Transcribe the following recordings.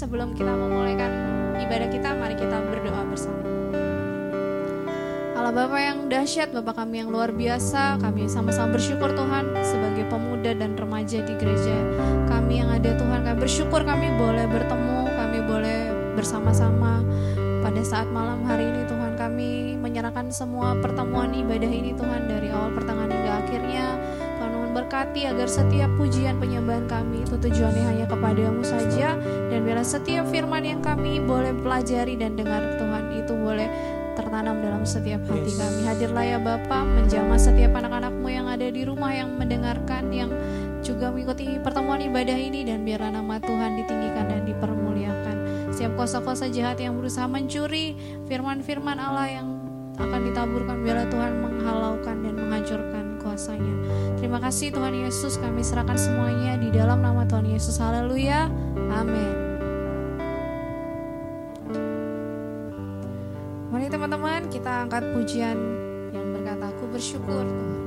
sebelum kita memulaikan ibadah kita, mari kita berdoa bersama. Allah Bapa yang dahsyat, Bapak kami yang luar biasa, kami sama-sama bersyukur Tuhan sebagai pemuda dan remaja di gereja kami yang ada Tuhan. Kami bersyukur kami boleh bertemu, kami boleh bersama-sama pada saat malam hari ini Tuhan kami menyerahkan semua pertemuan ibadah ini Tuhan dari awal pertengahan hingga memberkati agar setiap pujian penyembahan kami itu tujuannya hanya kepadamu saja dan biarlah setiap firman yang kami boleh pelajari dan dengar Tuhan itu boleh tertanam dalam setiap hati kami. Hadirlah ya Bapa, menjamah setiap anak-anakmu yang ada di rumah yang mendengarkan, yang juga mengikuti pertemuan ibadah ini dan biarlah nama Tuhan ditinggikan dan dipermuliakan. Setiap kuasa-kuasa jahat yang berusaha mencuri firman-firman Allah yang akan ditaburkan biarlah Tuhan menghalaukan dan menghancurkan kuasanya. Terima kasih Tuhan Yesus, kami serahkan semuanya di dalam nama Tuhan Yesus. Haleluya. Amin. Mari teman-teman kita angkat pujian yang berkata aku bersyukur Tuhan.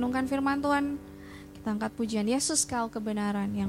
Merenungkan firman Tuhan. Kita angkat pujian Yesus kau kebenaran yang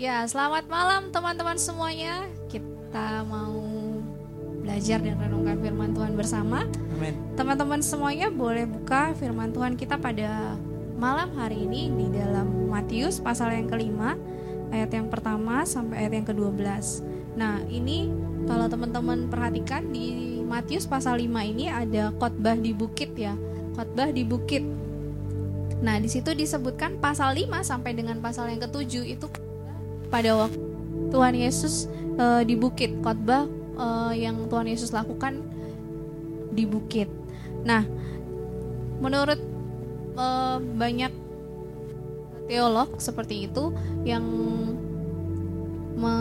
Ya, selamat malam teman-teman semuanya. Kita mau belajar dan renungkan firman Tuhan bersama. Teman-teman semuanya boleh buka firman Tuhan kita pada malam hari ini di dalam Matius pasal yang kelima ayat yang pertama sampai ayat yang ke-12. Nah, ini kalau teman-teman perhatikan di Matius pasal 5 ini ada khotbah di bukit ya. Khotbah di bukit. Nah, di situ disebutkan pasal 5 sampai dengan pasal yang ketujuh itu pada waktu Tuhan Yesus e, di bukit, khotbah e, yang Tuhan Yesus lakukan di bukit. Nah, menurut e, banyak teolog seperti itu yang me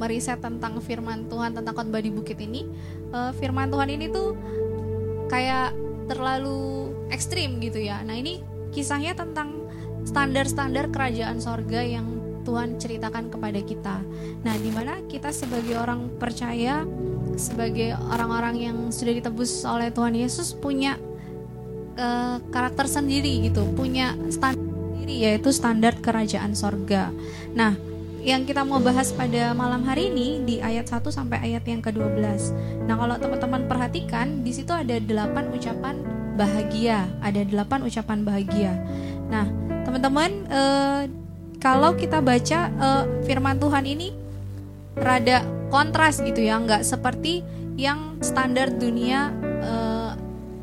meriset tentang firman Tuhan tentang khotbah di bukit ini uh, firman Tuhan ini tuh kayak terlalu ekstrim gitu ya nah ini kisahnya tentang standar-standar kerajaan sorga yang Tuhan ceritakan kepada kita nah di mana kita sebagai orang percaya sebagai orang-orang yang sudah ditebus oleh Tuhan Yesus punya uh, karakter sendiri gitu punya standar sendiri yaitu standar kerajaan sorga nah yang kita mau bahas pada malam hari ini di ayat 1 sampai ayat yang ke-12. Nah, kalau teman-teman perhatikan di situ ada delapan ucapan bahagia, ada delapan ucapan bahagia. Nah, teman-teman eh, kalau kita baca eh, firman Tuhan ini rada kontras gitu ya, nggak seperti yang standar dunia uh,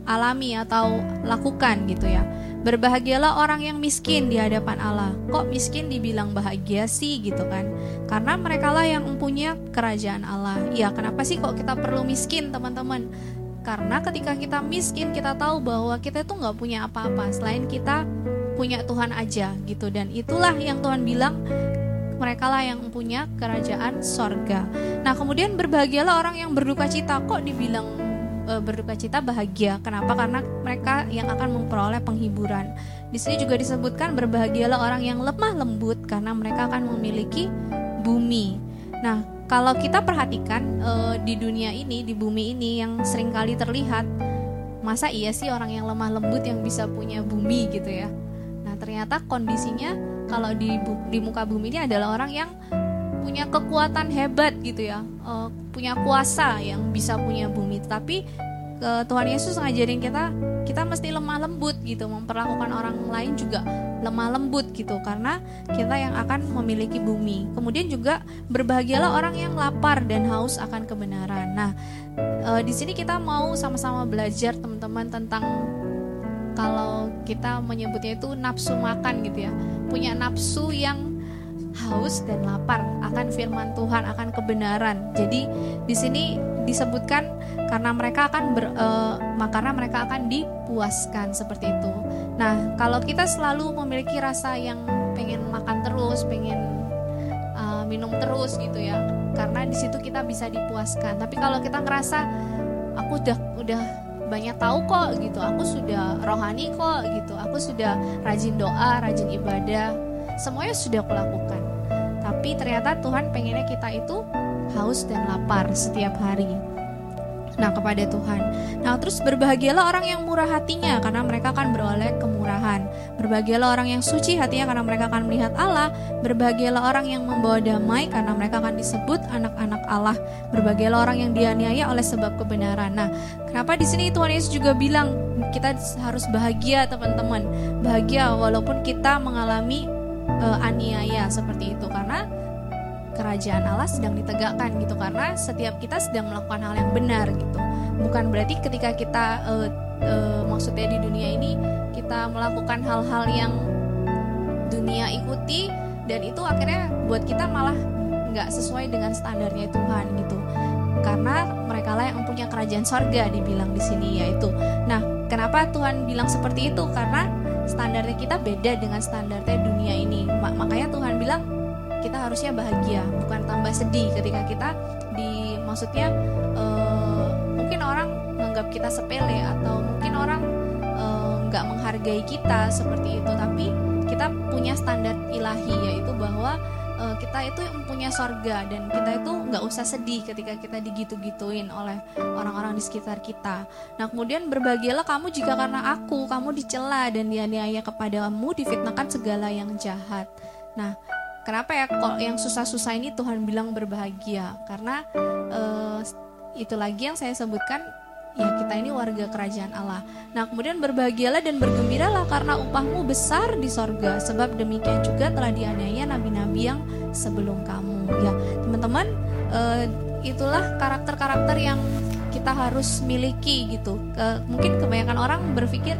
alami atau lakukan gitu ya. Berbahagialah orang yang miskin di hadapan Allah. Kok miskin dibilang bahagia sih gitu kan? Karena mereka lah yang mempunyai kerajaan Allah. Ya, kenapa sih kok kita perlu miskin, teman-teman? Karena ketika kita miskin, kita tahu bahwa kita itu nggak punya apa-apa selain kita punya Tuhan aja gitu. Dan itulah yang Tuhan bilang mereka lah yang punya kerajaan sorga. Nah kemudian berbahagialah orang yang berduka cita. Kok dibilang e, berduka cita bahagia. Kenapa? Karena mereka yang akan memperoleh penghiburan. Di sini juga disebutkan berbahagialah orang yang lemah lembut karena mereka akan memiliki bumi. Nah, kalau kita perhatikan e, di dunia ini, di bumi ini yang sering kali terlihat, masa iya sih orang yang lemah lembut yang bisa punya bumi gitu ya? Ternyata kondisinya kalau di di muka bumi ini adalah orang yang punya kekuatan hebat gitu ya. Uh, punya kuasa yang bisa punya bumi. Tapi ke Tuhan Yesus ngajarin kita kita mesti lemah lembut gitu. Memperlakukan orang lain juga lemah lembut gitu. Karena kita yang akan memiliki bumi. Kemudian juga berbahagialah orang yang lapar dan haus akan kebenaran. Nah e, di sini kita mau sama-sama belajar teman-teman tentang kalau kita menyebutnya itu nafsu makan gitu ya punya nafsu yang haus dan lapar akan firman Tuhan, akan kebenaran. Jadi di sini disebutkan karena mereka akan ber, karena mereka akan dipuaskan seperti itu. Nah, kalau kita selalu memiliki rasa yang pengen makan terus, pengen uh, minum terus gitu ya, karena di situ kita bisa dipuaskan. Tapi kalau kita ngerasa aku udah udah banyak tahu kok gitu, aku sudah rohani kok gitu, aku sudah rajin doa, rajin ibadah, semuanya sudah aku lakukan. Tapi ternyata Tuhan pengennya kita itu haus dan lapar setiap hari nah kepada Tuhan. Nah, terus berbahagialah orang yang murah hatinya karena mereka akan beroleh kemurahan. Berbahagialah orang yang suci hatinya karena mereka akan melihat Allah. Berbahagialah orang yang membawa damai karena mereka akan disebut anak-anak Allah. Berbahagialah orang yang dianiaya oleh sebab kebenaran. Nah, kenapa di sini Tuhan Yesus juga bilang kita harus bahagia, teman-teman. Bahagia walaupun kita mengalami uh, aniaya seperti itu karena kerajaan Allah sedang ditegakkan gitu karena setiap kita sedang melakukan hal yang benar gitu. Bukan berarti ketika kita uh, uh, maksudnya di dunia ini kita melakukan hal-hal yang dunia ikuti dan itu akhirnya buat kita malah nggak sesuai dengan standarnya Tuhan gitu. Karena mereka lah yang punya kerajaan sorga dibilang di sini yaitu. Nah kenapa Tuhan bilang seperti itu? Karena standarnya kita beda dengan standarnya dunia ini. Makanya Tuhan bilang kita harusnya bahagia bukan tambah sedih ketika kita di maksudnya uh, mungkin orang menganggap kita sepele atau mungkin orang eh, nggak uh, menghargai kita seperti itu tapi kita punya standar ilahi yaitu bahwa uh, kita itu mempunyai sorga dan kita itu nggak usah sedih ketika kita digitu-gituin oleh orang-orang di sekitar kita. Nah kemudian berbahagialah kamu jika karena aku kamu dicela dan dianiaya kepadamu difitnahkan segala yang jahat. Nah kenapa ya kok yang susah-susah ini Tuhan bilang berbahagia karena uh, itu lagi yang saya sebutkan ya kita ini warga kerajaan Allah. Nah kemudian berbahagialah dan bergembiralah karena upahmu besar di sorga sebab demikian juga telah dianiaya nabi-nabi yang sebelum kamu. Ya teman-teman uh, itulah karakter-karakter yang kita harus miliki gitu. Ke, mungkin kebanyakan orang berpikir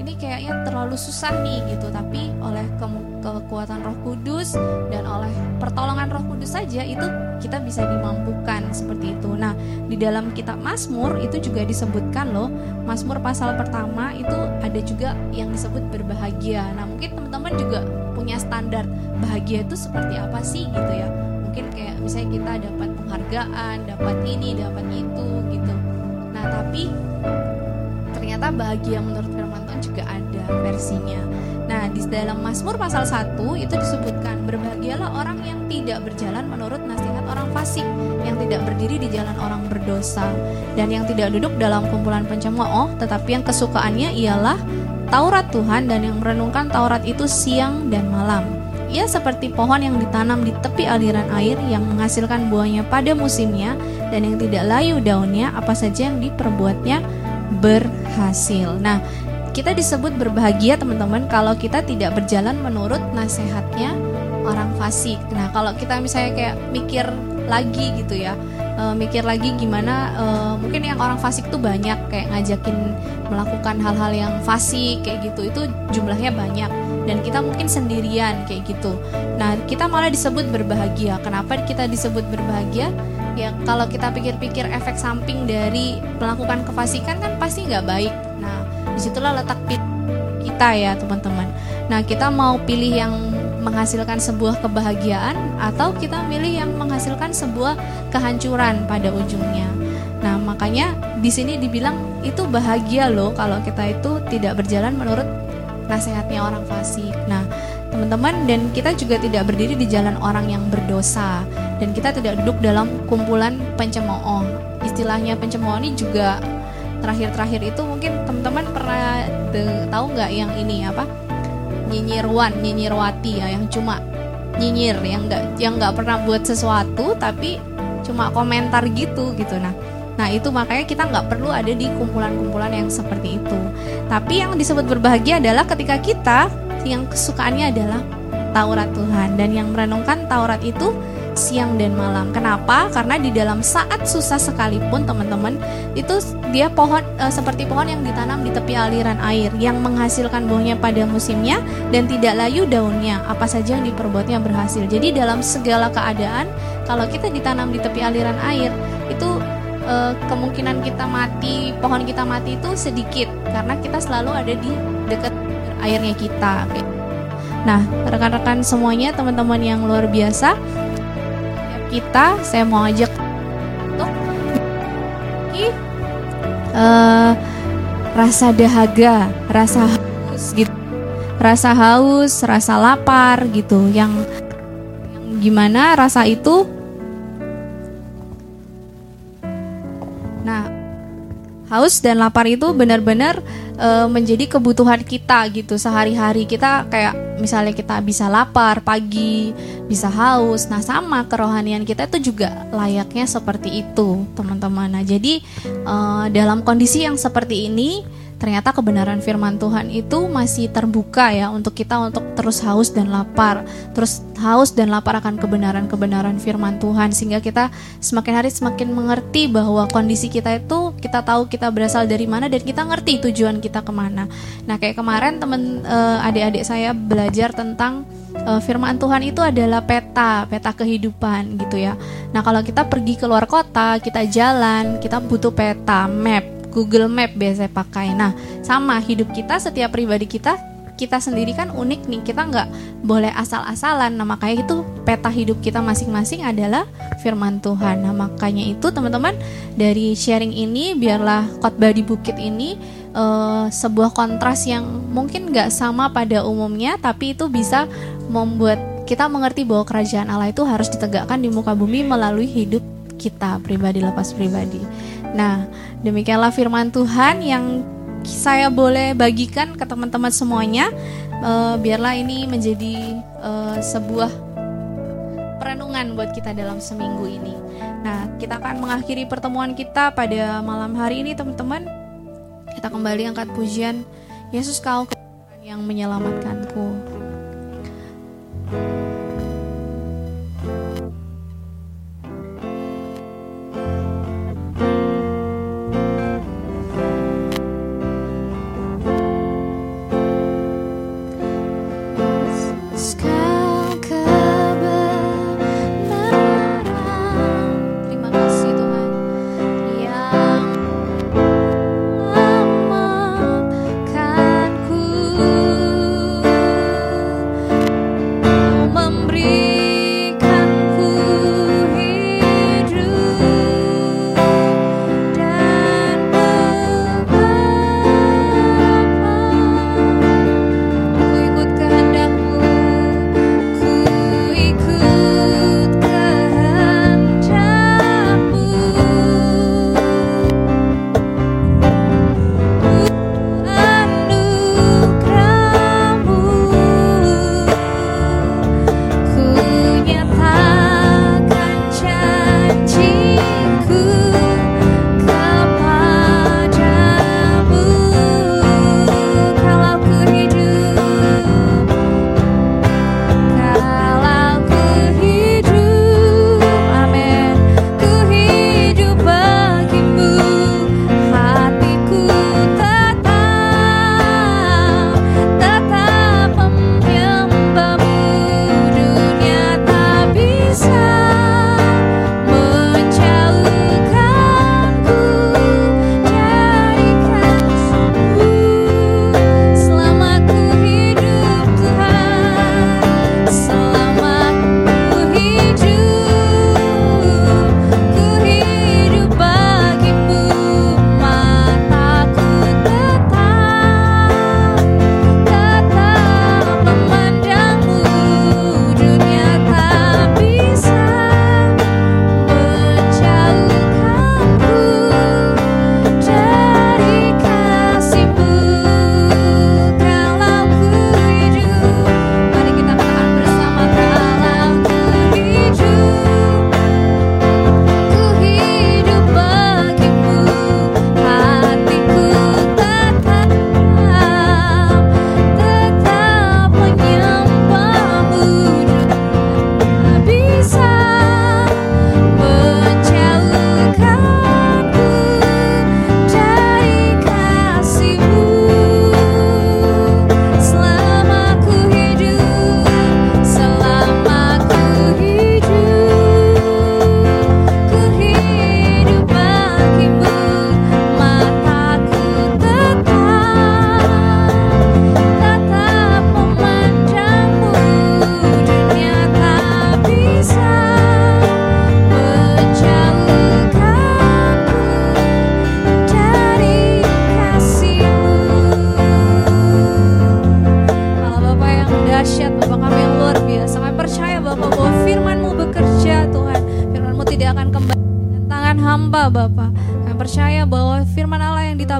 ini kayaknya terlalu susah nih gitu tapi oleh ke kekuatan Roh Kudus dan oleh pertolongan Roh Kudus saja itu kita bisa dimampukan seperti itu. Nah, di dalam kitab Mazmur itu juga disebutkan loh, Mazmur pasal pertama itu ada juga yang disebut berbahagia. Nah, mungkin teman-teman juga punya standar bahagia itu seperti apa sih gitu ya. Mungkin kayak misalnya kita dapat penghargaan, dapat ini, dapat itu gitu. Nah, tapi ternyata bahagia menurut firman Tuhan juga ada versinya. Nah, di dalam Mazmur pasal 1 itu disebutkan berbahagialah orang yang tidak berjalan menurut nasihat orang fasik, yang tidak berdiri di jalan orang berdosa, dan yang tidak duduk dalam kumpulan pencemooh, tetapi yang kesukaannya ialah Taurat Tuhan dan yang merenungkan Taurat itu siang dan malam. Ia seperti pohon yang ditanam di tepi aliran air yang menghasilkan buahnya pada musimnya dan yang tidak layu daunnya apa saja yang diperbuatnya berhasil. Nah, kita disebut berbahagia teman-teman kalau kita tidak berjalan menurut nasihatnya orang fasik. Nah, kalau kita misalnya kayak mikir lagi gitu ya, uh, mikir lagi gimana uh, mungkin yang orang fasik tuh banyak kayak ngajakin melakukan hal-hal yang fasik kayak gitu itu jumlahnya banyak dan kita mungkin sendirian kayak gitu. Nah, kita malah disebut berbahagia. Kenapa kita disebut berbahagia? Ya, kalau kita pikir-pikir efek samping dari melakukan kefasikan kan pasti nggak baik. Di situlah letak kita ya teman-teman. Nah, kita mau pilih yang menghasilkan sebuah kebahagiaan atau kita milih yang menghasilkan sebuah kehancuran pada ujungnya. Nah, makanya di sini dibilang itu bahagia loh kalau kita itu tidak berjalan menurut nasihatnya orang fasik. Nah, teman-teman dan kita juga tidak berdiri di jalan orang yang berdosa dan kita tidak duduk dalam kumpulan pencemooh. Istilahnya pencemooh ini juga terakhir-terakhir itu mungkin teman-teman pernah tahu nggak yang ini apa? nyinyirwan, nyinyirwati ya yang cuma nyinyir yang nggak yang nggak pernah buat sesuatu tapi cuma komentar gitu gitu. Nah nah itu makanya kita nggak perlu ada di kumpulan-kumpulan yang seperti itu. Tapi yang disebut berbahagia adalah ketika kita yang kesukaannya adalah Taurat Tuhan. Dan yang merenungkan Taurat itu siang dan malam. Kenapa? Karena di dalam saat susah sekalipun teman-teman itu dia pohon e, seperti pohon yang ditanam di tepi aliran air yang menghasilkan buahnya pada musimnya dan tidak layu daunnya. Apa saja yang diperbuatnya berhasil. Jadi dalam segala keadaan kalau kita ditanam di tepi aliran air itu e, kemungkinan kita mati, pohon kita mati itu sedikit karena kita selalu ada di dekat airnya kita. Nah, rekan-rekan semuanya, teman-teman yang luar biasa, kita saya mau ajak untuk uh, rasa dahaga, rasa haus gitu, rasa haus, rasa lapar gitu, yang, yang gimana rasa itu haus dan lapar itu benar-benar uh, menjadi kebutuhan kita gitu sehari-hari. Kita kayak misalnya kita bisa lapar pagi bisa haus. Nah sama kerohanian kita itu juga layaknya seperti itu teman-teman. Nah jadi uh, dalam kondisi yang seperti ini ternyata kebenaran firman Tuhan itu masih terbuka ya untuk kita untuk terus haus dan lapar, terus haus dan lapar akan kebenaran-kebenaran firman Tuhan sehingga kita semakin hari semakin mengerti bahwa kondisi kita itu kita tahu kita berasal dari mana dan kita ngerti tujuan kita ke mana. Nah kayak kemarin temen uh, adik-adik saya belajar tentang uh, firman Tuhan itu adalah peta, peta kehidupan gitu ya. Nah, kalau kita pergi ke luar kota, kita jalan, kita butuh peta, map. Google Map biasa pakai. Nah, sama hidup kita setiap pribadi kita kita sendiri kan unik nih. Kita nggak boleh asal-asalan. Nah makanya itu peta hidup kita masing-masing adalah firman Tuhan. Nah makanya itu teman-teman dari sharing ini biarlah khotbah di bukit ini uh, sebuah kontras yang mungkin nggak sama pada umumnya tapi itu bisa membuat kita mengerti bahwa kerajaan Allah itu harus ditegakkan di muka bumi melalui hidup kita pribadi lepas pribadi Nah, demikianlah firman Tuhan yang saya boleh bagikan ke teman-teman semuanya. Uh, biarlah ini menjadi uh, sebuah perenungan buat kita dalam seminggu ini. Nah, kita akan mengakhiri pertemuan kita pada malam hari ini, teman-teman. Kita kembali angkat pujian Yesus kau yang menyelamatkanku.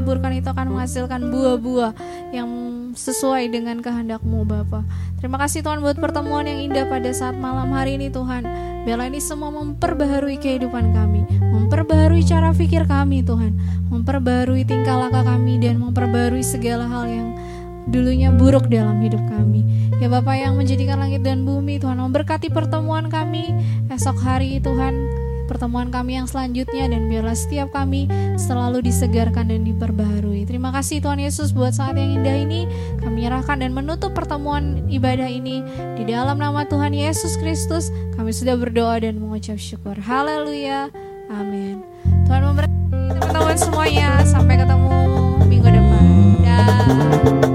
Ditaburkan itu akan menghasilkan buah-buah yang sesuai dengan kehendakmu Bapak. Terima kasih Tuhan buat pertemuan yang indah pada saat malam hari ini Tuhan. Biarlah ini semua memperbaharui kehidupan kami, memperbaharui cara pikir kami Tuhan, memperbaharui tingkah laku kami dan memperbaharui segala hal yang dulunya buruk dalam hidup kami. Ya Bapak yang menjadikan langit dan bumi Tuhan memberkati pertemuan kami esok hari Tuhan pertemuan kami yang selanjutnya dan biarlah setiap kami selalu disegarkan dan diperbaharui. Terima kasih Tuhan Yesus buat saat yang indah ini. Kami nyerahkan dan menutup pertemuan ibadah ini di dalam nama Tuhan Yesus Kristus. Kami sudah berdoa dan mengucap syukur. Haleluya. Amin. Tuhan memberkati teman-teman semuanya. Sampai ketemu minggu depan. Dah.